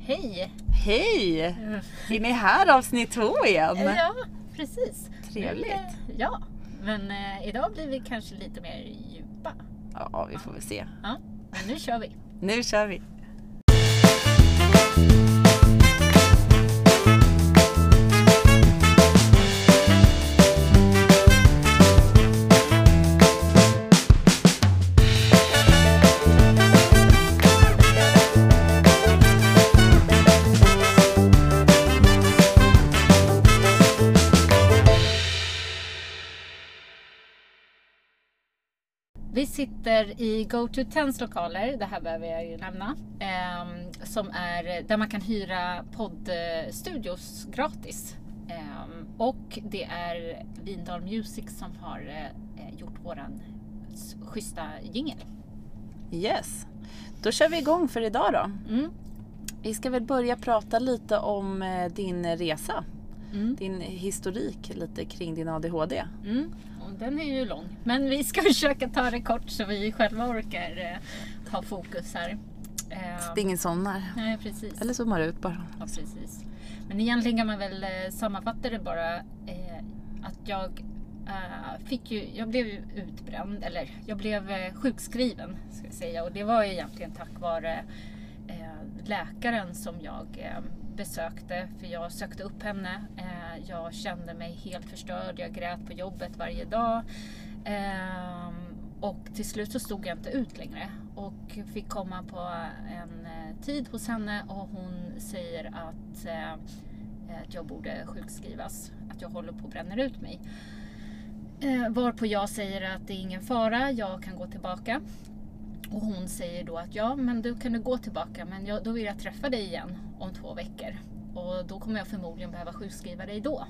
Hej! Hej! Är ni här avsnitt två igen? Ja, precis. Trevligt. Men, eh, ja, men eh, idag blir vi kanske lite mer djupa. Ja, vi får väl se. Ja, men nu kör vi. Nu kör vi. Sitter i Go to Tens lokaler, det här behöver jag ju nämna, ehm, som är där man kan hyra poddstudios gratis. Ehm, och det är Vindal Music som har eh, gjort våran schyssta jingel. Yes. Då kör vi igång för idag då. Mm. Vi ska väl börja prata lite om eh, din resa. Mm. Din historik lite kring din ADHD. Mm. Den är ju lång. Men vi ska försöka ta det kort så vi själva orkar eh, ha fokus här. Ehm, Det är ingen somnar. Nej, precis. Eller zoomar ut bara. Ja, precis. Men egentligen kan man väl eh, sammanfatta det bara eh, att jag eh, fick ju, jag blev ju utbränd, eller jag blev eh, sjukskriven ska jag säga och det var ju egentligen tack vare eh, läkaren som jag eh, besökte för jag sökte upp henne. Eh, jag kände mig helt förstörd, jag grät på jobbet varje dag. Ehm, och till slut så stod jag inte ut längre och fick komma på en eh, tid hos henne och hon säger att, eh, att jag borde sjukskrivas, att jag håller på att bränna ut mig. Eh, varpå jag säger att det är ingen fara, jag kan gå tillbaka. Och hon säger då att ja, men du kan du gå tillbaka, men jag, då vill jag träffa dig igen om två veckor. Och då kommer jag förmodligen behöva sjukskriva dig då.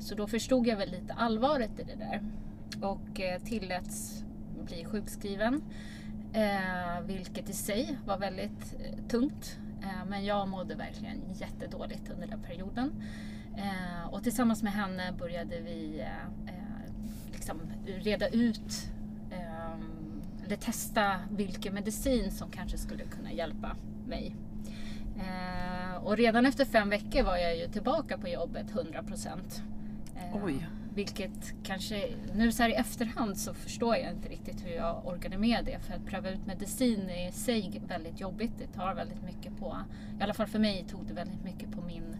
Så då förstod jag väl lite allvaret i det där. Och eh, tilläts bli sjukskriven. Eh, vilket i sig var väldigt eh, tungt. Eh, men jag mådde verkligen jättedåligt under den perioden. Eh, och tillsammans med henne började vi eh, eh liksom reda ut eller testa vilken medicin som kanske skulle kunna hjälpa mig. Eh, och redan efter fem veckor var jag ju tillbaka på jobbet 100 procent. Eh, Oj. Vilket kanske, nu så här i efterhand så förstår jag inte riktigt hur jag orkade med det. För att pröva ut medicin är i sig väldigt jobbigt. Det tar väldigt mycket på, i alla fall för mig tog det väldigt mycket på min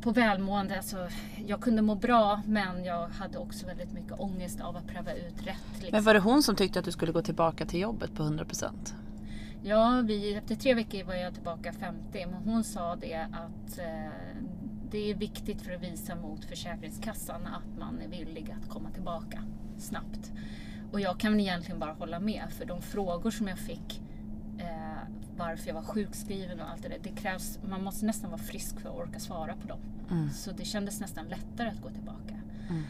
på välmående. Alltså, jag kunde må bra men jag hade också väldigt mycket ångest av att pröva ut rätt. Liksom. Men var det hon som tyckte att du skulle gå tillbaka till jobbet på 100%? Ja, vi, efter tre veckor var jag tillbaka 50 men hon sa det att eh, det är viktigt för att visa mot Försäkringskassan att man är villig att komma tillbaka snabbt. Och jag kan egentligen bara hålla med för de frågor som jag fick eh, varför jag var sjukskriven och allt det där. Det krävs, man måste nästan vara frisk för att orka svara på dem. Mm. Så det kändes nästan lättare att gå tillbaka. Mm.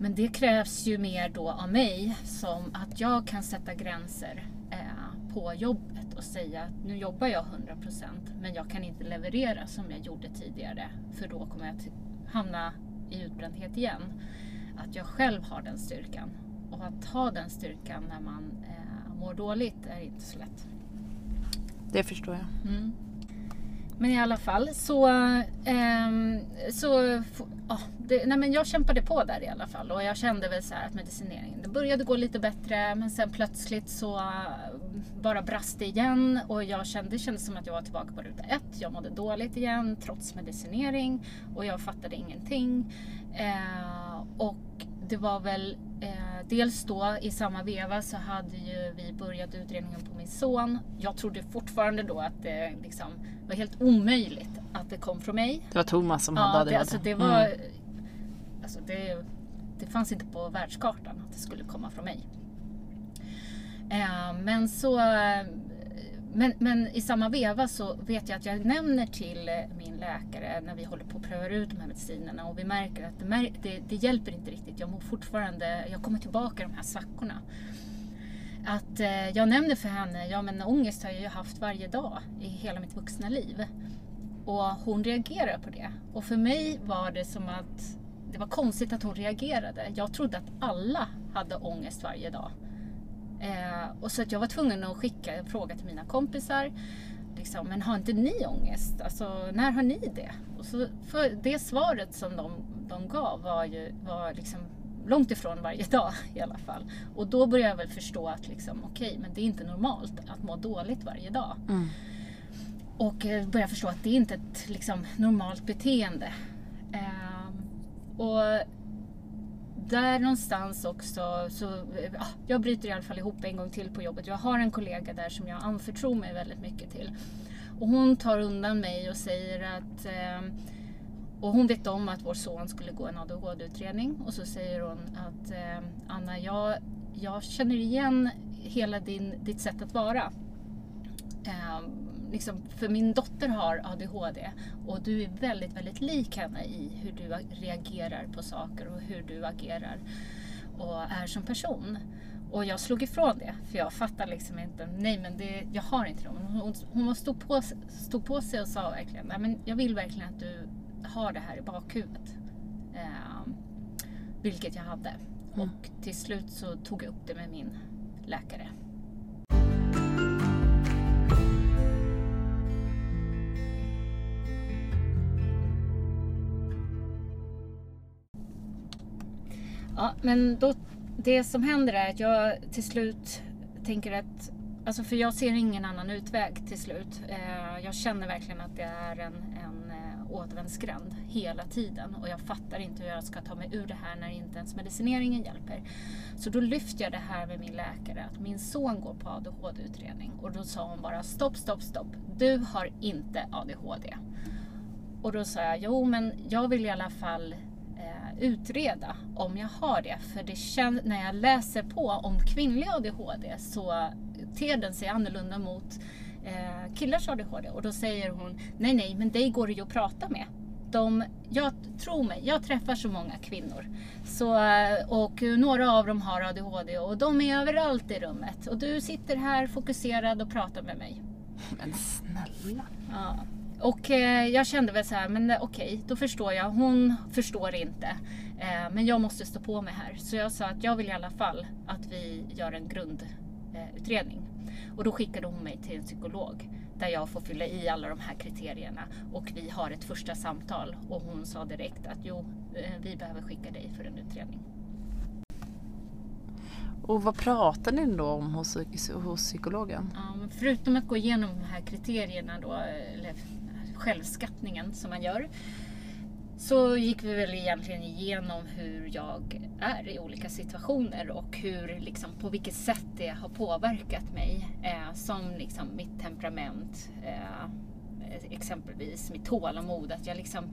Men det krävs ju mer då av mig som att jag kan sätta gränser eh, på jobbet och säga att nu jobbar jag 100% men jag kan inte leverera som jag gjorde tidigare för då kommer jag hamna i utbrändhet igen. Att jag själv har den styrkan och att ha den styrkan när man eh, mår dåligt är inte så lätt. Det förstår jag. Mm. Men i alla fall så, Ähm, så f- det, nej men jag kämpade på där i alla fall och jag kände väl så här att medicineringen, det började gå lite bättre men sen plötsligt så eh, bara brast det igen och jag kände, det kändes som att jag var tillbaka på ruta ett. Jag mådde dåligt igen trots medicinering och jag fattade ingenting. Äh, och det var väl eh, dels då i samma veva så hade ju vi börjat utredningen på min son. Jag trodde fortfarande då att det liksom var helt omöjligt att det kom från mig. Det var Thomas som hade Ja, ADHD. det, alltså det var... Mm. Alltså det, det fanns inte på världskartan att det skulle komma från mig. Eh, men så... Men, men i samma veva så vet jag att jag nämner till eh, min läkare när vi håller på att pröva ut de här medicinerna och vi märker att det, det, det hjälper inte riktigt. Jag mår fortfarande, jag kommer tillbaka i de här svackorna. Att eh, jag nämner för henne, ja men ångest har jag ju haft varje dag i hela mitt vuxna liv. Och hon reagerar på det. Och för mig var det som att det var konstigt att hon reagerade. Jag trodde att alla hade ångest varje dag. Eh, och så att jag var tvungen att skicka en fråga till mina kompisar. liksom, men har inte ni ångest? Alltså, när har ni det? Och så, för det svaret som de, de gav var ju var liksom långt ifrån varje dag i alla fall. Och då började jag väl förstå att liksom, okej, okay, men det är inte normalt att må dåligt varje dag. Mm. Och eh, började förstå att det är inte ett liksom, normalt beteende. Eh, och där någonstans också, så, ja, jag bryter i alla fall ihop en gång till på jobbet. Jag har en kollega där som jag anförtror mig väldigt mycket till. Och hon tar undan mig och säger att eh, och hon vet om att vår son skulle gå en ADHD-utredning och så säger hon att eh, Anna, jag, jag känner igen hela din, ditt sätt att vara. Eh, liksom, för min dotter har ADHD och du är väldigt, väldigt lik henne i hur du reagerar på saker och hur du agerar och är som person. Och jag slog ifrån det, för jag fattar liksom inte, nej men det, jag har inte det. Hon, hon stod, på, stod på sig och sa verkligen, nej men jag vill verkligen att du har det här i bakhuvudet. Eh, vilket jag hade. Mm. Och till slut så tog jag upp det med min läkare. Ja, men då, det som händer är att jag till slut tänker att Alltså för jag ser ingen annan utväg till slut. Eh, jag känner verkligen att det är en, en eh, återvändsgränd hela tiden och jag fattar inte hur jag ska ta mig ur det här när inte ens medicineringen hjälper. Så då lyfter jag det här med min läkare att min son går på ADHD-utredning och då sa hon bara stopp, stopp, stopp. Du har inte ADHD. Och då sa jag, jo men jag vill i alla fall utreda om jag har det. För det känns, när jag läser på om kvinnlig ADHD så ter den sig annorlunda mot eh, killars ADHD. Och då säger hon, nej nej, men dig går det ju att prata med. De, jag tror mig, jag träffar så många kvinnor. Så, eh, och några av dem har ADHD och de är överallt i rummet. Och du sitter här fokuserad och pratar med mig. Men snälla. Ja. Och eh, jag kände väl så här, men eh, okej, okay, då förstår jag. Hon förstår inte. Eh, men jag måste stå på mig här. Så jag sa att jag vill i alla fall att vi gör en grundutredning. Och då skickade hon mig till en psykolog där jag får fylla i alla de här kriterierna och vi har ett första samtal och hon sa direkt att jo, vi behöver skicka dig för en utredning. Och vad pratar ni då om hos, hos psykologen? Ja, förutom att gå igenom de här kriterierna då, eller självskattningen som man gör. Så gick vi väl egentligen igenom hur jag är i olika situationer och hur, liksom, på vilket sätt det har påverkat mig. Eh, som liksom, mitt temperament, eh, exempelvis mitt tålamod. Att jag liksom,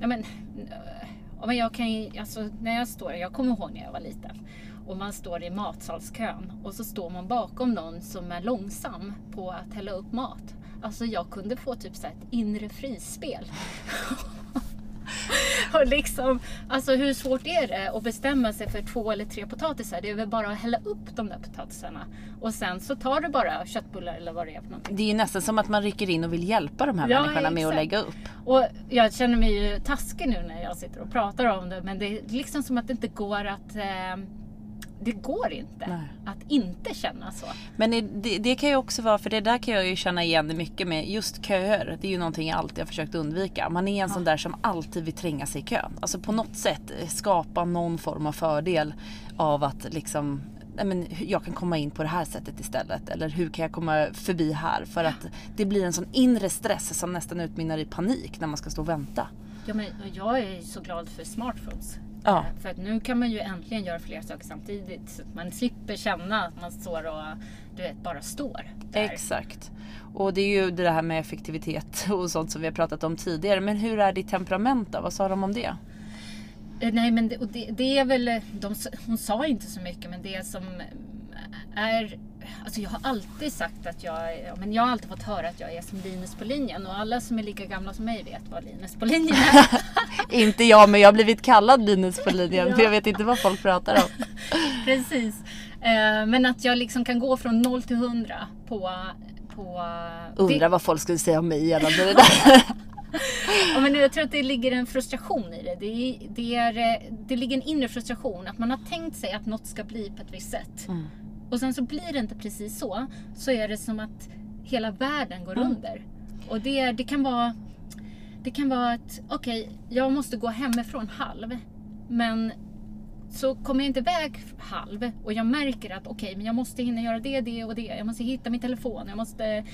ja men, eh, ja, men jag kan alltså, när jag står, jag kommer ihåg när jag var liten och man står i matsalskön och så står man bakom någon som är långsam på att hälla upp mat. Alltså jag kunde få typ så ett inre frispel. och liksom, alltså hur svårt är det att bestämma sig för två eller tre potatisar? Det är väl bara att hälla upp de där potatisarna. Och sen så tar du bara köttbullar eller vad det är för någonting. Det är ju nästan som att man rycker in och vill hjälpa de här ja, människorna exakt. med att lägga upp. Och jag känner mig ju taskig nu när jag sitter och pratar om det. Men det är liksom som att det inte går att eh, det går inte Nej. att inte känna så. Men det, det, kan ju också vara, för det där kan jag ju känna igen mycket med, just köer. Det är ju någonting jag alltid har försökt undvika. Man är en ja. sån där som alltid vill tränga sig i kön. Alltså på något sätt skapa någon form av fördel av att liksom men, jag kan komma in på det här sättet istället. Eller hur kan jag komma förbi här? För att det blir en sån inre stress som nästan utmynnar i panik när man ska stå och vänta. Ja, men jag är så glad för smartphones. Ja. För att nu kan man ju äntligen göra flera saker samtidigt. Så att man slipper känna att man står och du vet, bara står. Där. Exakt. Och det är ju det här med effektivitet och sånt som vi har pratat om tidigare. Men hur är ditt temperament då? Vad sa de om det? Eh, nej men det, det, det är väl, de, hon sa inte så mycket men det som är Alltså jag har alltid sagt att jag, men jag har alltid fått höra att jag är som Linus på linjen och alla som är lika gamla som mig vet vad Linus på linjen är. inte jag men jag har blivit kallad Linus på linjen ja. för jag vet inte vad folk pratar om. Precis. Eh, men att jag liksom kan gå från 0 till 100 på... på Undrar det... vad folk skulle säga om mig gällande det där. ja, men jag tror att det ligger en frustration i det. Det, det, är, eh, det ligger en inre frustration. Att man har tänkt sig att något ska bli på ett visst sätt. Mm. Och sen så blir det inte precis så. Så är det som att hela världen går Mm. under. Och det, det kan vara det kan vara att okej, jag måste gå hemifrån halv. Men så kommer jag inte iväg halv och jag märker att okej, men jag måste hinna göra det, det och det. Jag måste hitta min telefon, jag måste,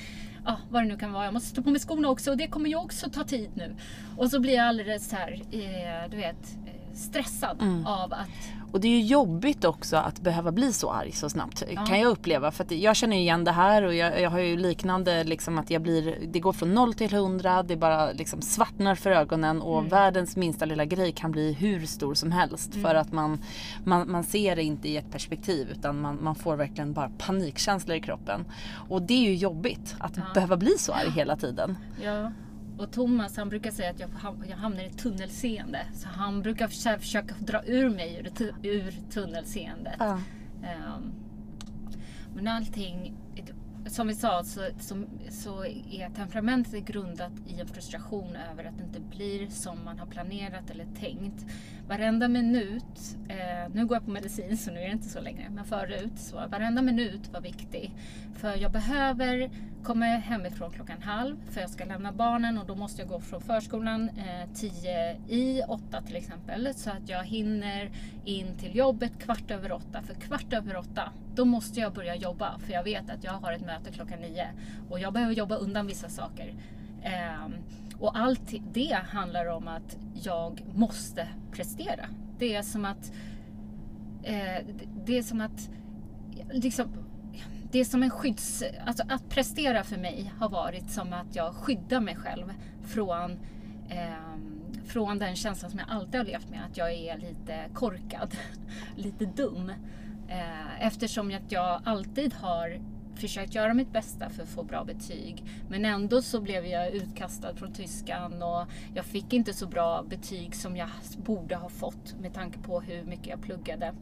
ja, vad det nu kan vara. Jag måste stå på mig skorna också och det kommer ju också ta tid nu. Och så blir jag alldeles så här, eh, du vet, stressad Mm. av att Och det är ju jobbigt också att behöva bli så arg så snabbt Ja. kan jag uppleva. För att jag känner igen det här och jag, jag har ju liknande liksom att jag blir, det går från noll till hundra, det bara liksom svartnar för ögonen och Mm. världens minsta lilla grej kan bli hur stor som helst. Mm. För att man, man, man ser det inte i ett perspektiv utan man, man får verkligen bara panikkänslor i kroppen. Och det är ju jobbigt att Ja. behöva bli så arg hela tiden. Ja, och Thomas han brukar säga att jag, jag hamnar i tunnelseende. Så han brukar försöka, försöka dra ur mig ur, ur tunnelseendet. Ja. Ehm, men allting, som vi sa, så, som, så är temperamentet grundat i en frustration över att det inte blir som man har planerat eller tänkt. Varenda minut, eh, nu går jag på medicin så nu är det inte så längre, men förut så varenda minut var viktig. För jag behöver komma hemifrån klockan halv för jag ska lämna barnen och då måste jag gå från förskolan eh, tio i åtta till exempel så att jag hinner in till jobbet kvart över åtta. För kvart över åtta, då måste jag börja jobba för jag vet att jag har ett möte klockan nio och jag behöver jobba undan vissa saker. Um, och allt det handlar om att jag måste prestera. Det är som att eh, det- är som att liksom, det är som en skydds... Alltså att prestera för mig har varit som att jag skyddar mig själv från, eh, från den känslan som jag alltid har levt med, att jag är lite korkad, lite dum. Eh, eftersom att jag alltid har försökt göra mitt bästa för att få bra betyg. Men ändå så blev jag utkastad från tyskan och jag fick inte så bra betyg som jag borde ha fått med tanke på hur mycket jag pluggade.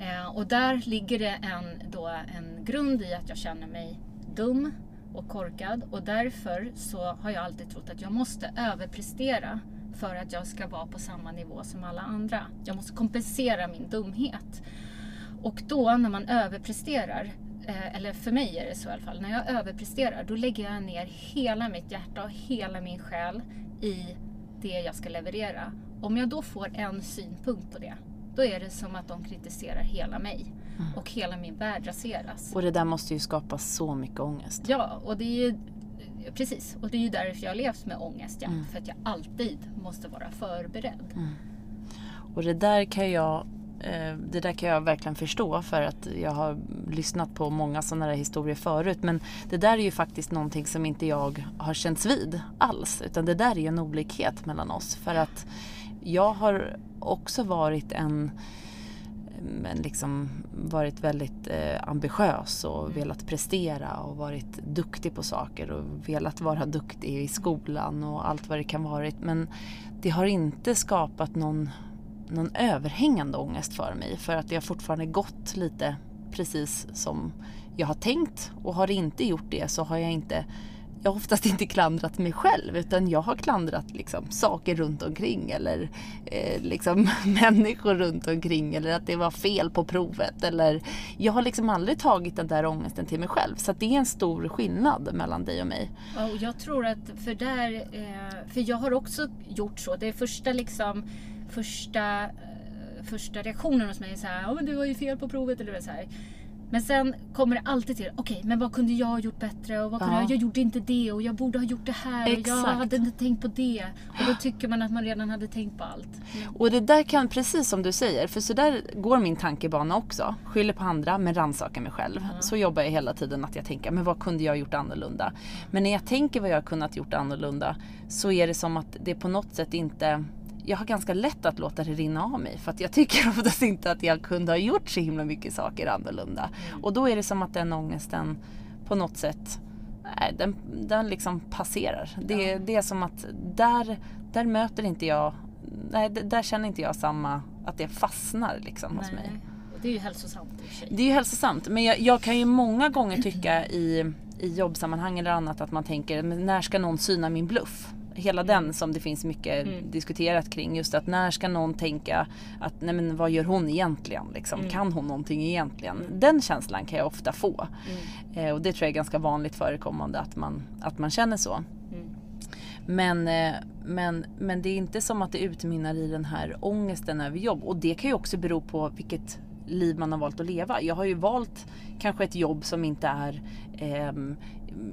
Eh, och där ligger det en, då en grund i att jag känner mig dum och korkad och därför så har jag alltid trott att jag måste överprestera för att jag ska vara på samma nivå som alla andra. Jag måste kompensera min dumhet. Och då när man överpresterar, eh, eller för mig är det så i alla fall, när jag överpresterar då lägger jag ner hela mitt hjärta och hela min själ i det jag ska leverera. Om jag då får en synpunkt på det, då är det som att de kritiserar hela mig. Och hela min värld raseras. Och det där måste ju skapa så mycket ångest. Ja, och det är ju precis. Och det är ju därför jag levt med ångest. Ja. Mm. För att jag alltid måste vara förberedd. Och det där kan jag eh, det där kan jag verkligen förstå för att jag har lyssnat på många sådana där historier förut. Men det där är ju faktiskt någonting som inte jag har känts vid alls. Utan det där är ju en olikhet mellan oss. För att jag har också varit en men liksom varit väldigt eh, ambitiös och velat prestera och varit duktig på saker och velat vara duktig i skolan och allt vad det kan varit. Men det har inte skapat någon, någon överhängande ångest för mig för att jag fortfarande gått lite precis som jag har tänkt och har det inte gjort det så har jag inte jag har oftast inte klandrat mig själv utan jag har klandrat liksom, saker runt omkring eller eh, liksom, människor runt omkring eller att det var fel på provet. Eller, jag har liksom aldrig tagit den där ångesten till mig själv så att det är en stor skillnad mellan dig och mig. Ja, Och jag tror att för där, eh, för jag har också gjort så. Det är första liksom, första, eh, första reaktionen hos mig är så här, ja men du har ju fel på provet eller så här. Men sen kommer det alltid till, okej men vad kunde jag ha gjort bättre och vad kunde Ja. jag, jag gjorde inte det och jag borde ha gjort det här och jag hade inte tänkt på det. Och då tycker man att man redan hade tänkt på allt. Och det där kan, precis som du säger, för så där går min tankebana också. Skyller på andra men rannsakar mig själv. Så jobbar jag hela tiden att jag tänker, men vad kunde jag ha gjort annorlunda? Men när jag tänker vad jag har kunnat gjort annorlunda så är det som att det på något sätt inte jag har ganska lätt att låta det rinna av mig för att jag tycker oftast inte att jag kunde ha gjort så himla mycket saker annorlunda. Och då är det som att den ångesten på något sätt Nej, den, den liksom passerar. Det, Ja. det är som att där, där möter inte jag, nej, där känner inte jag samma, att det fastnar liksom hos mig. Nej. Och det är ju hälsosamt i och för sig. Det är ju hälsosamt, men jag, jag kan ju många gånger tycka i, i jobbsammanhang eller annat att man tänker, när ska någon syna min bluff? Hela den som det finns mycket Mm. diskuterat kring. Just att när ska någon tänka att nej men vad gör hon egentligen? Liksom? Mm. Kan hon någonting egentligen? Den känslan kan jag ofta få. Mm. Eh, och det tror jag är ganska vanligt förekommande att man, att man känner så. Mm. Men, eh, men, men det är inte som att det utmynnar i den här ångesten över jobb. Och det kan ju också bero på vilket liv man har valt att leva. Jag har ju valt kanske ett jobb som inte är ehm,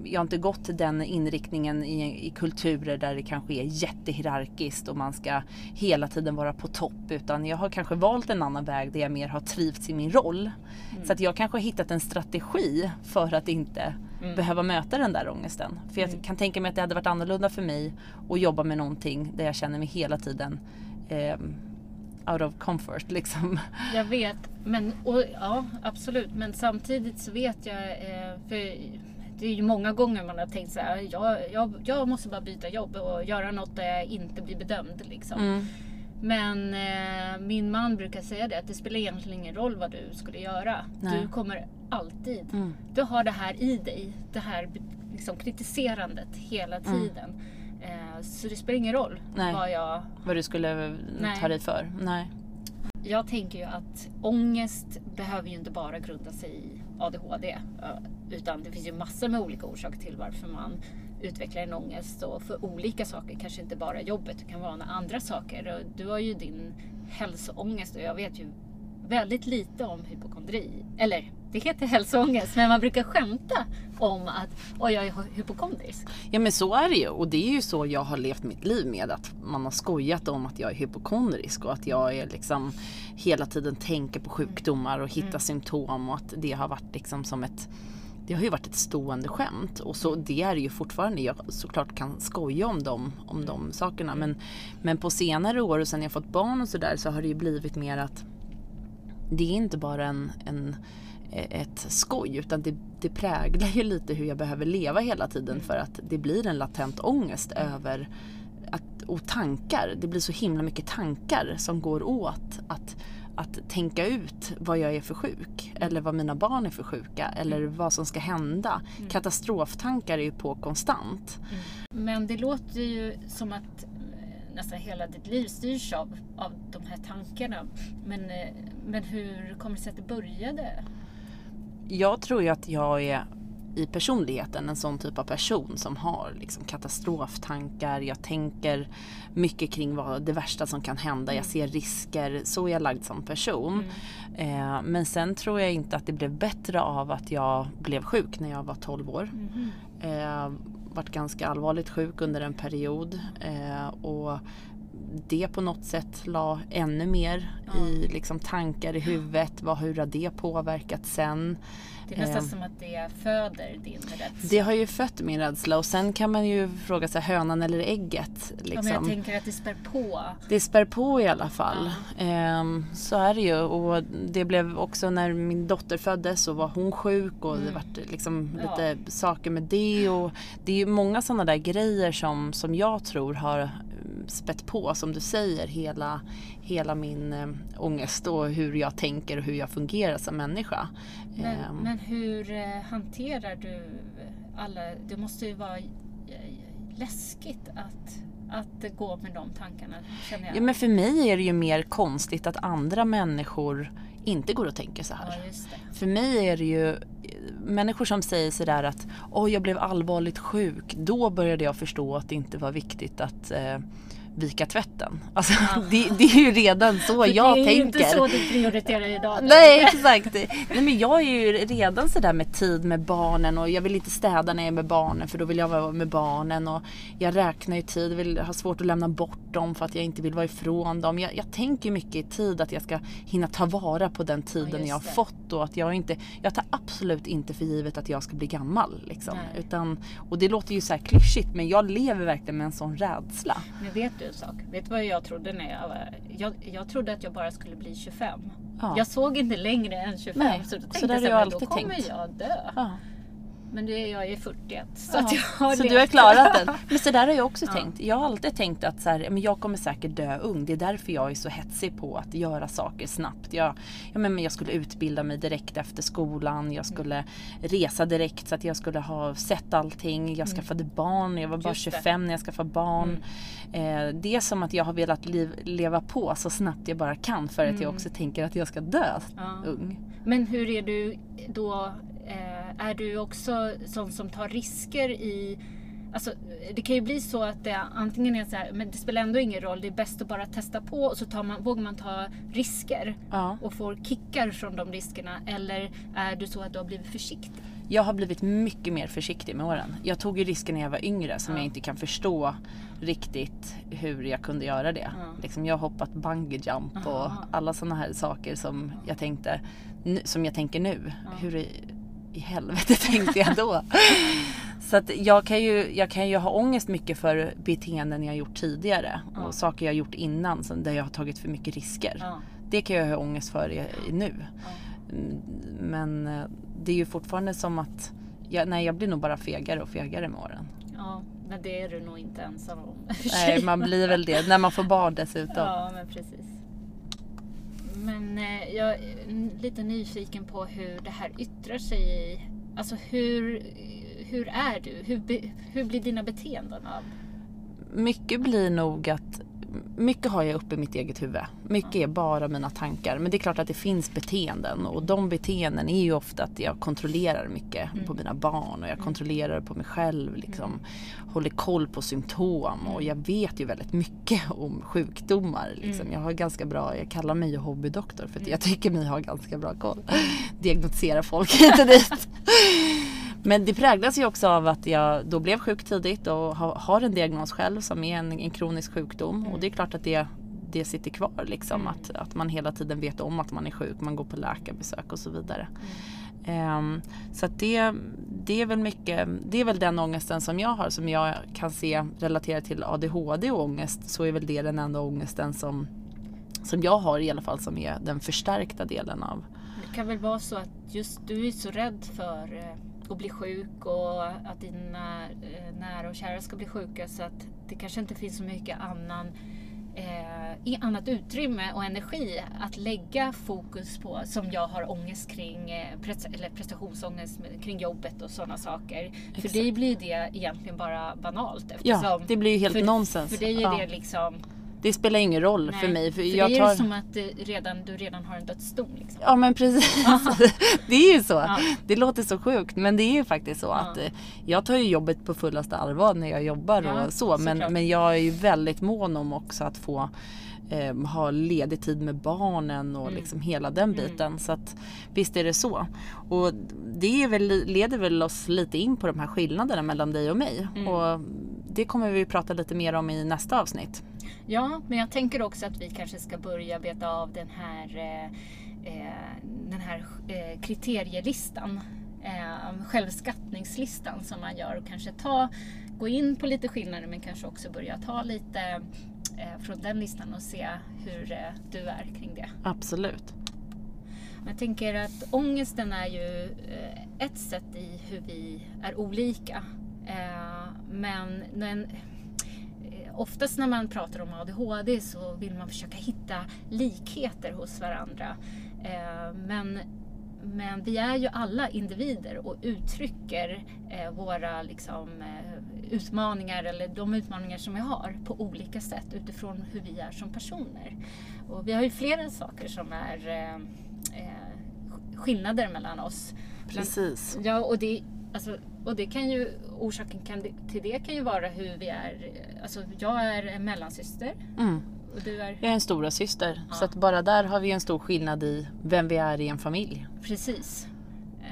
jag har inte gått den inriktningen i, i kulturer där det kanske är jättehierarkiskt och man ska hela tiden vara på topp. Utan jag har kanske valt en annan väg där jag mer har trivts i min roll. Så att jag kanske har hittat en strategi för att inte Mm. behöva möta den där ångesten. För jag Mm. kan tänka mig att det hade varit annorlunda för mig att jobba med någonting där jag känner mig hela tiden ehm, out of comfort liksom. Jag vet, men och, ja absolut. Men samtidigt så vet jag, eh, för det är ju många gånger man har tänkt så här, jag, jag, jag måste bara byta jobb och göra något där jag inte blir bedömd. Liksom. Mm. Men eh, min man brukar säga det, att det spelar egentligen ingen roll vad du skulle göra. Nej. Du kommer alltid, Mm. du har det här i dig, det här liksom, kritiserandet hela tiden. Eh, så det spelar ingen roll Mm. Nej. vad jag Vad du skulle Nej. ta dig för. Nej. Jag tänker ju att ångest behöver ju inte bara grunda sig i ADHD. Utan det finns ju massor med olika orsaker till varför man utvecklar en ångest. Och för olika saker, kanske inte bara jobbet, det kan vara andra saker. Och du har ju din hälsoångest och jag vet ju väldigt lite om hypokondri. Eller det heter hälsoångest, men man brukar skämta om att oj, jag är hypokondrisk. Ja men så är det ju och det är ju så jag har levt mitt liv med att man har skojat om att jag är hypokondrisk och att jag är liksom hela tiden tänker på sjukdomar och hittar symptom och att det har varit liksom som ett det har ju varit ett stående skämt och så det är det ju fortfarande. Jag såklart kan skoja om de, om de sakerna men, men på senare år och sen jag fått barn och sådär så har det ju blivit mer att det är inte bara en, en, ett skoj utan det, det präglar ju lite hur jag behöver leva hela tiden för att det blir en latent ångest över att, och tankar. Det blir så himla mycket tankar som går åt att, att tänka ut vad jag är för sjuk eller vad mina barn är för sjuka eller vad som ska hända. Katastroftankar är ju på konstant. Men det låter ju som att eh, nästan hela ditt liv styrs av, av de här tankarna. Men, eh, men hur kommer det sig att det började? Jag tror ju att jag är i personligheten en sån typ av person som har liksom katastroftankar. Jag tänker mycket kring vad det värsta som kan hända. Jag ser risker. Så är jag lagd som person. Eh, men sen tror jag inte att det blev bättre av att jag blev sjuk när jag var 12 år. Mhm. Eh, varit ganska allvarligt sjuk under en period. Eh, och det på något sätt la ännu mer Ja. i liksom, tankar i huvudet. Vad, hur har det påverkat sen? Det är nästan Eh, som att det föder din rädsla. Det har ju fött min rädsla och sen kan man ju fråga sig hönan eller ägget. Ja, men jag Liksom. tänker att det spär på. Det spär på i alla fall. Ehm, så är det ju. Och det blev också när min dotter föddes så var hon sjuk och det Mm. vart liksom Ja. lite saker med det. Och det är ju många sådana där grejer som, som jag tror har spett på, som du säger, hela, hela min eh, ångest och hur jag tänker och hur jag fungerar som människa. Men, Ehm, men hur eh, hanterar du alla... Det måste ju vara eh, läskigt att, att gå med de tankarna, känner jag. Ja, men för mig är det ju mer konstigt att andra människor inte går och tänker så här. Ja. För mig är det ju människor som säger sådär att Åh, jag blev allvarligt sjuk. Då började jag förstå att det inte var viktigt att eh, vika tvätten. Alltså, Ja. det, det är ju redan så jag det är ju tänker. inte så du prioriterar idag. Nej exakt. Nej, men jag är ju redan sådär med tid med barnen och jag vill inte städa när jag är med barnen för då vill jag vara med barnen och jag räknar ju tid, vill ha svårt att lämna bort dem för att jag inte vill vara ifrån dem. Jag, jag tänker mycket i tid att jag ska hinna ta vara på den tiden just jag har fått och att jag inte, jag tar absolut inte för givet att jag ska bli gammal liksom. Utan, och det låter ju så här klyschigt men jag lever verkligen med en sån rädsla. Men vet du en sak? Vet du vad jag trodde när jag var... Jag, jag trodde att jag bara skulle bli 25. Ja. Jag såg inte längre än 25. Nej, Så då tänkte så jag men då kommer tänkt. jag dö. Ja. Men det är jag är 41. Så, Ja, att jag har så du har klarat den. Men så där har jag också Ja. tänkt. Jag har alltid tänkt att så här, men jag kommer säkert dö ung. Det är därför jag är så hetsig på att göra saker snabbt. Jag, ja, men jag skulle utbilda mig direkt efter skolan. Jag skulle resa direkt så att jag skulle ha sett allting. Jag skaffade barn. Jag var bara Mm. Just det. 25 när jag skaffade barn. Mm. Eh, det är som att jag har velat liv, leva på så snabbt jag bara kan för att jag Mm. också tänker att jag ska dö Ja. ung. Men hur är du då? Eh, är du också sån som tar risker i Alltså, det kan ju bli så att det antingen är så här, men det spelar ändå ingen roll, det är bäst att bara testa på och så tar man, vågar man ta risker Ja. och får kickar från de riskerna. Eller är du så att du har blivit försiktig? Jag har blivit mycket mer försiktig med åren. Jag tog ju risker när jag var yngre som Ja. jag inte kan förstå riktigt hur jag kunde göra det. Ja. Liksom jag har hoppat bungee jump och alla sådana här saker som jag tänkte, som jag tänker nu. Hur i, helvete tänkte jag då? Så att jag kan, ju, jag kan ju ha ångest mycket för beteenden jag gjort tidigare och saker jag gjort innan som, där jag har tagit för mycket risker. Ja. Det kan jag ha ångest för i, i nu. Mm, Men eh, det är ju fortfarande som att jag, nej, jag blir nog bara fegare och fegare med åren. ja, men det är du nog inte ensam om. Nej, man blir väl det när man får barn dessutom. Ja, men precis. Men eh, jag är lite nyfiken på hur det här yttrar sig i... Alltså hur, hur är du? Hur, hur blir dina beteenden av? Mycket blir nog att mycket har jag uppe i mitt eget huvud. Mycket är bara mina tankar. Men det är klart att det finns beteenden och de beteenden är ju ofta att jag kontrollerar mycket Mm. på mina barn och jag kontrollerar på mig själv. Liksom. Håller koll på symptom och jag vet ju väldigt mycket om sjukdomar. Liksom. Mm. Jag har ganska bra, jag kallar mig ju hobbydoktor för att jag tycker mig ha ganska bra koll. Diagnostisera folk hit och dit. Men det präglas ju också av att jag då blev sjuk tidigt och ha- har en diagnos själv som är en, en kronisk sjukdom. Och det är klart att det, det sitter kvar liksom. Mm. Att, att man hela tiden vet om att man är sjuk, man går på läkarbesök och så vidare. Ehm, så att det, det är väl mycket, det är väl den ångesten som jag har som jag kan se relaterat till ADHD och ångest så är väl det den enda ångesten som, som jag har i alla fall som är den förstärkta delen av Det kan väl vara så att just du är så rädd för att bli sjuk och att dina eh, nära och kära ska bli sjuka så att det kanske inte finns så mycket annan eh, annat utrymme och energi att lägga fokus på som jag har ångest kring eh, eller prestationsångest kring jobbet och sådana saker. För Exakt. dig blir det egentligen bara banalt Ja, eftersom det blir ju helt för, nonsens. För dig är Ja. det liksom Det spelar ingen roll för nej, mig. För för jag dig är tar... det som att det redan, du redan har en dödsdom. Liksom. Ja men precis. det är ju så. Ja. Det låter så sjukt men det är ju faktiskt så Ja. att eh, jag tar ju jobbet på fullaste allvar när jag jobbar Ja, och så. Men, såklart. men jag är ju väldigt mån om också att få eh, ha ledig tid med barnen och Mm. liksom hela den biten. Så att visst är det så. Och det väl, leder väl oss lite in på de här skillnaderna mellan dig och mig. Mm. Och det kommer vi prata lite mer om i nästa avsnitt. Ja, men jag tänker också att vi kanske ska börja beta av den här, eh, eh, den här eh, kriterielistan. Eh, självskattningslistan som man gör och kanske ta, gå in på lite skillnader men kanske också börja ta lite eh, från den listan och se hur eh, du är kring det. Absolut. Jag tänker att ångesten är ju ett sätt i hur vi är olika. Men oftast när man pratar om ADHD så vill man försöka hitta likheter hos varandra. Eh, Men, men vi är ju alla individer och uttrycker eh, våra liksom, eh, utmaningar eller de utmaningar som vi har på olika sätt utifrån hur vi är som personer. Och vi har ju flera saker som är eh, eh, skillnader mellan oss. Precis. Ja, och det, alltså, och det kan ju, orsaken kan, till det kan ju vara hur vi är. Alltså, jag är en mellansyster Mm. och du är... Jag är en stora syster Ja. så att bara där har vi en stor skillnad i vem vi är i en familj Precis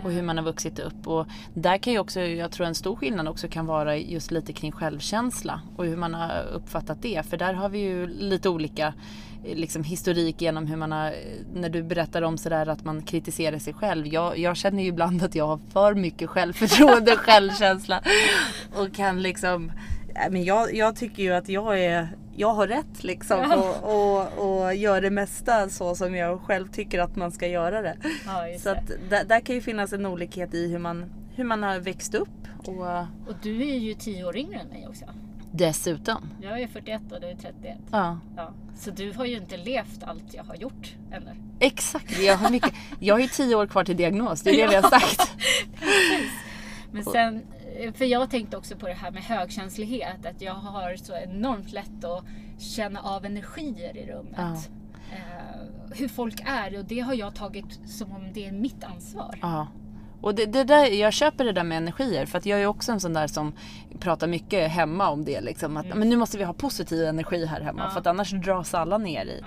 och hur man har vuxit upp. Och där kan ju också, jag tror en stor skillnad också kan vara just lite kring självkänsla och hur man har uppfattat det. För där har vi ju lite olika eh, liksom, historik genom hur man har, eh, när du berättar om sådär att man kritiserar sig själv. Jag, jag känner ju ibland att jag har för mycket självförtroende och självkänsla och kan liksom Nej, men jag, jag tycker ju att jag är jag har rätt liksom Ja. och, och, och gör det mesta så som jag själv tycker att man ska göra det. Ja, Så det. att där, där kan ju finnas en olikhet i hur man, hur man har växt upp och Och du är ju tio år yngre än mig också. dessutom. Jag är 41 och du är 31. Ja, Ja. Så du har ju inte levt allt jag har gjort ännu. exakt. Jag har, mycket, jag har ju tio år kvar till diagnos, det är det vi har sagt. Men sen, för jag tänkte också på det här med högkänslighet. Att jag har så enormt lätt att känna av energier i rummet. Ja. Eh, hur folk är och det har jag tagit som om det är mitt ansvar. Ja. Och det, det där, jag köper det där med energier för att jag är också en sån där som pratar mycket hemma om det. Liksom, att, men nu måste vi ha positiv energi här hemma Ja. för att annars dras alla ner i,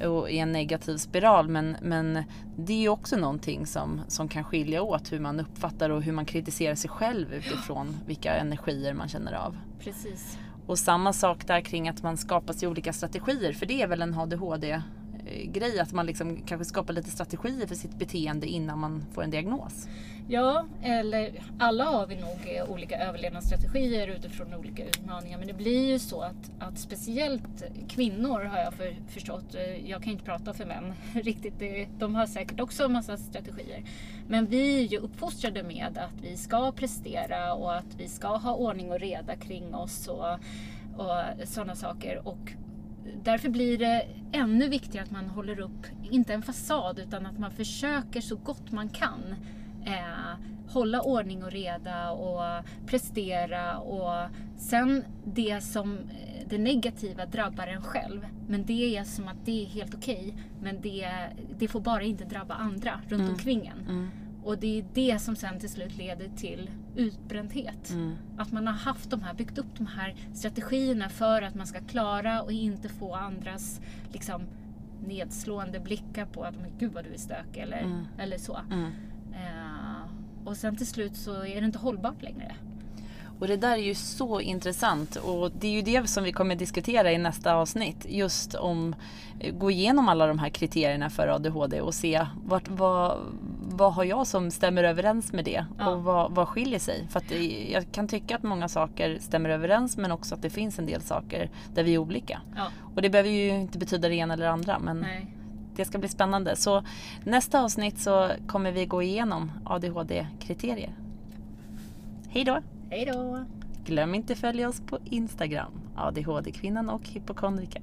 Ja. och i en negativ spiral. Men, men det är ju också någonting som, som kan skilja åt hur man uppfattar och hur man kritiserar sig själv utifrån vilka energier man känner av. Precis. Och samma sak där kring att man skapar sig olika strategier för det är väl en ADHD Eh, grej att man liksom kanske skapar lite strategier för sitt beteende innan man får en diagnos. Ja, eller alla har vi nog eh, olika överlevnadsstrategier utifrån olika utmaningar. Men det blir ju så att, att speciellt kvinnor har jag för, förstått, eh, jag kan inte prata för män riktigt, de har säkert också en massa strategier. Men vi är ju uppfostrade med att vi ska prestera och att vi ska ha ordning och reda kring oss och, och sådana saker. Och därför blir det ännu viktigare att man håller upp, inte en fasad, utan att man försöker så gott man kan eh, hålla ordning och reda och prestera och sen det som eh, det negativa drabbar en själv. Men det är som att det är helt okej. men det, det får bara inte drabba andra runt omkring en. Mm. Och det är det som sen till slut leder till utbrändhet. Mm. Att man har haft de här, byggt upp de här strategierna för att man ska klara och inte få andras liksom, nedslående blickar på att men gud vad du är stökig eller, Mm. eller så. Mm. Eh, och sen till slut så är det inte hållbart längre. Och det där är ju så intressant och det är ju det som vi kommer diskutera i nästa avsnitt. Just om, eh, gå igenom alla de här kriterierna för ADHD och se vart, vad, vad har jag som stämmer överens med det? Ja. Och vad, vad skiljer sig? För det, jag kan tycka att många saker stämmer överens men också att det finns en del saker där vi är olika. Ja. Och det behöver ju inte betyda det ena eller det andra men Nej. det ska bli spännande. Så nästa avsnitt så kommer vi gå igenom ADHD-kriterier. Hej då! Hej då! Glöm inte följa oss på Instagram, ADHD-kvinnan och hypokondriken.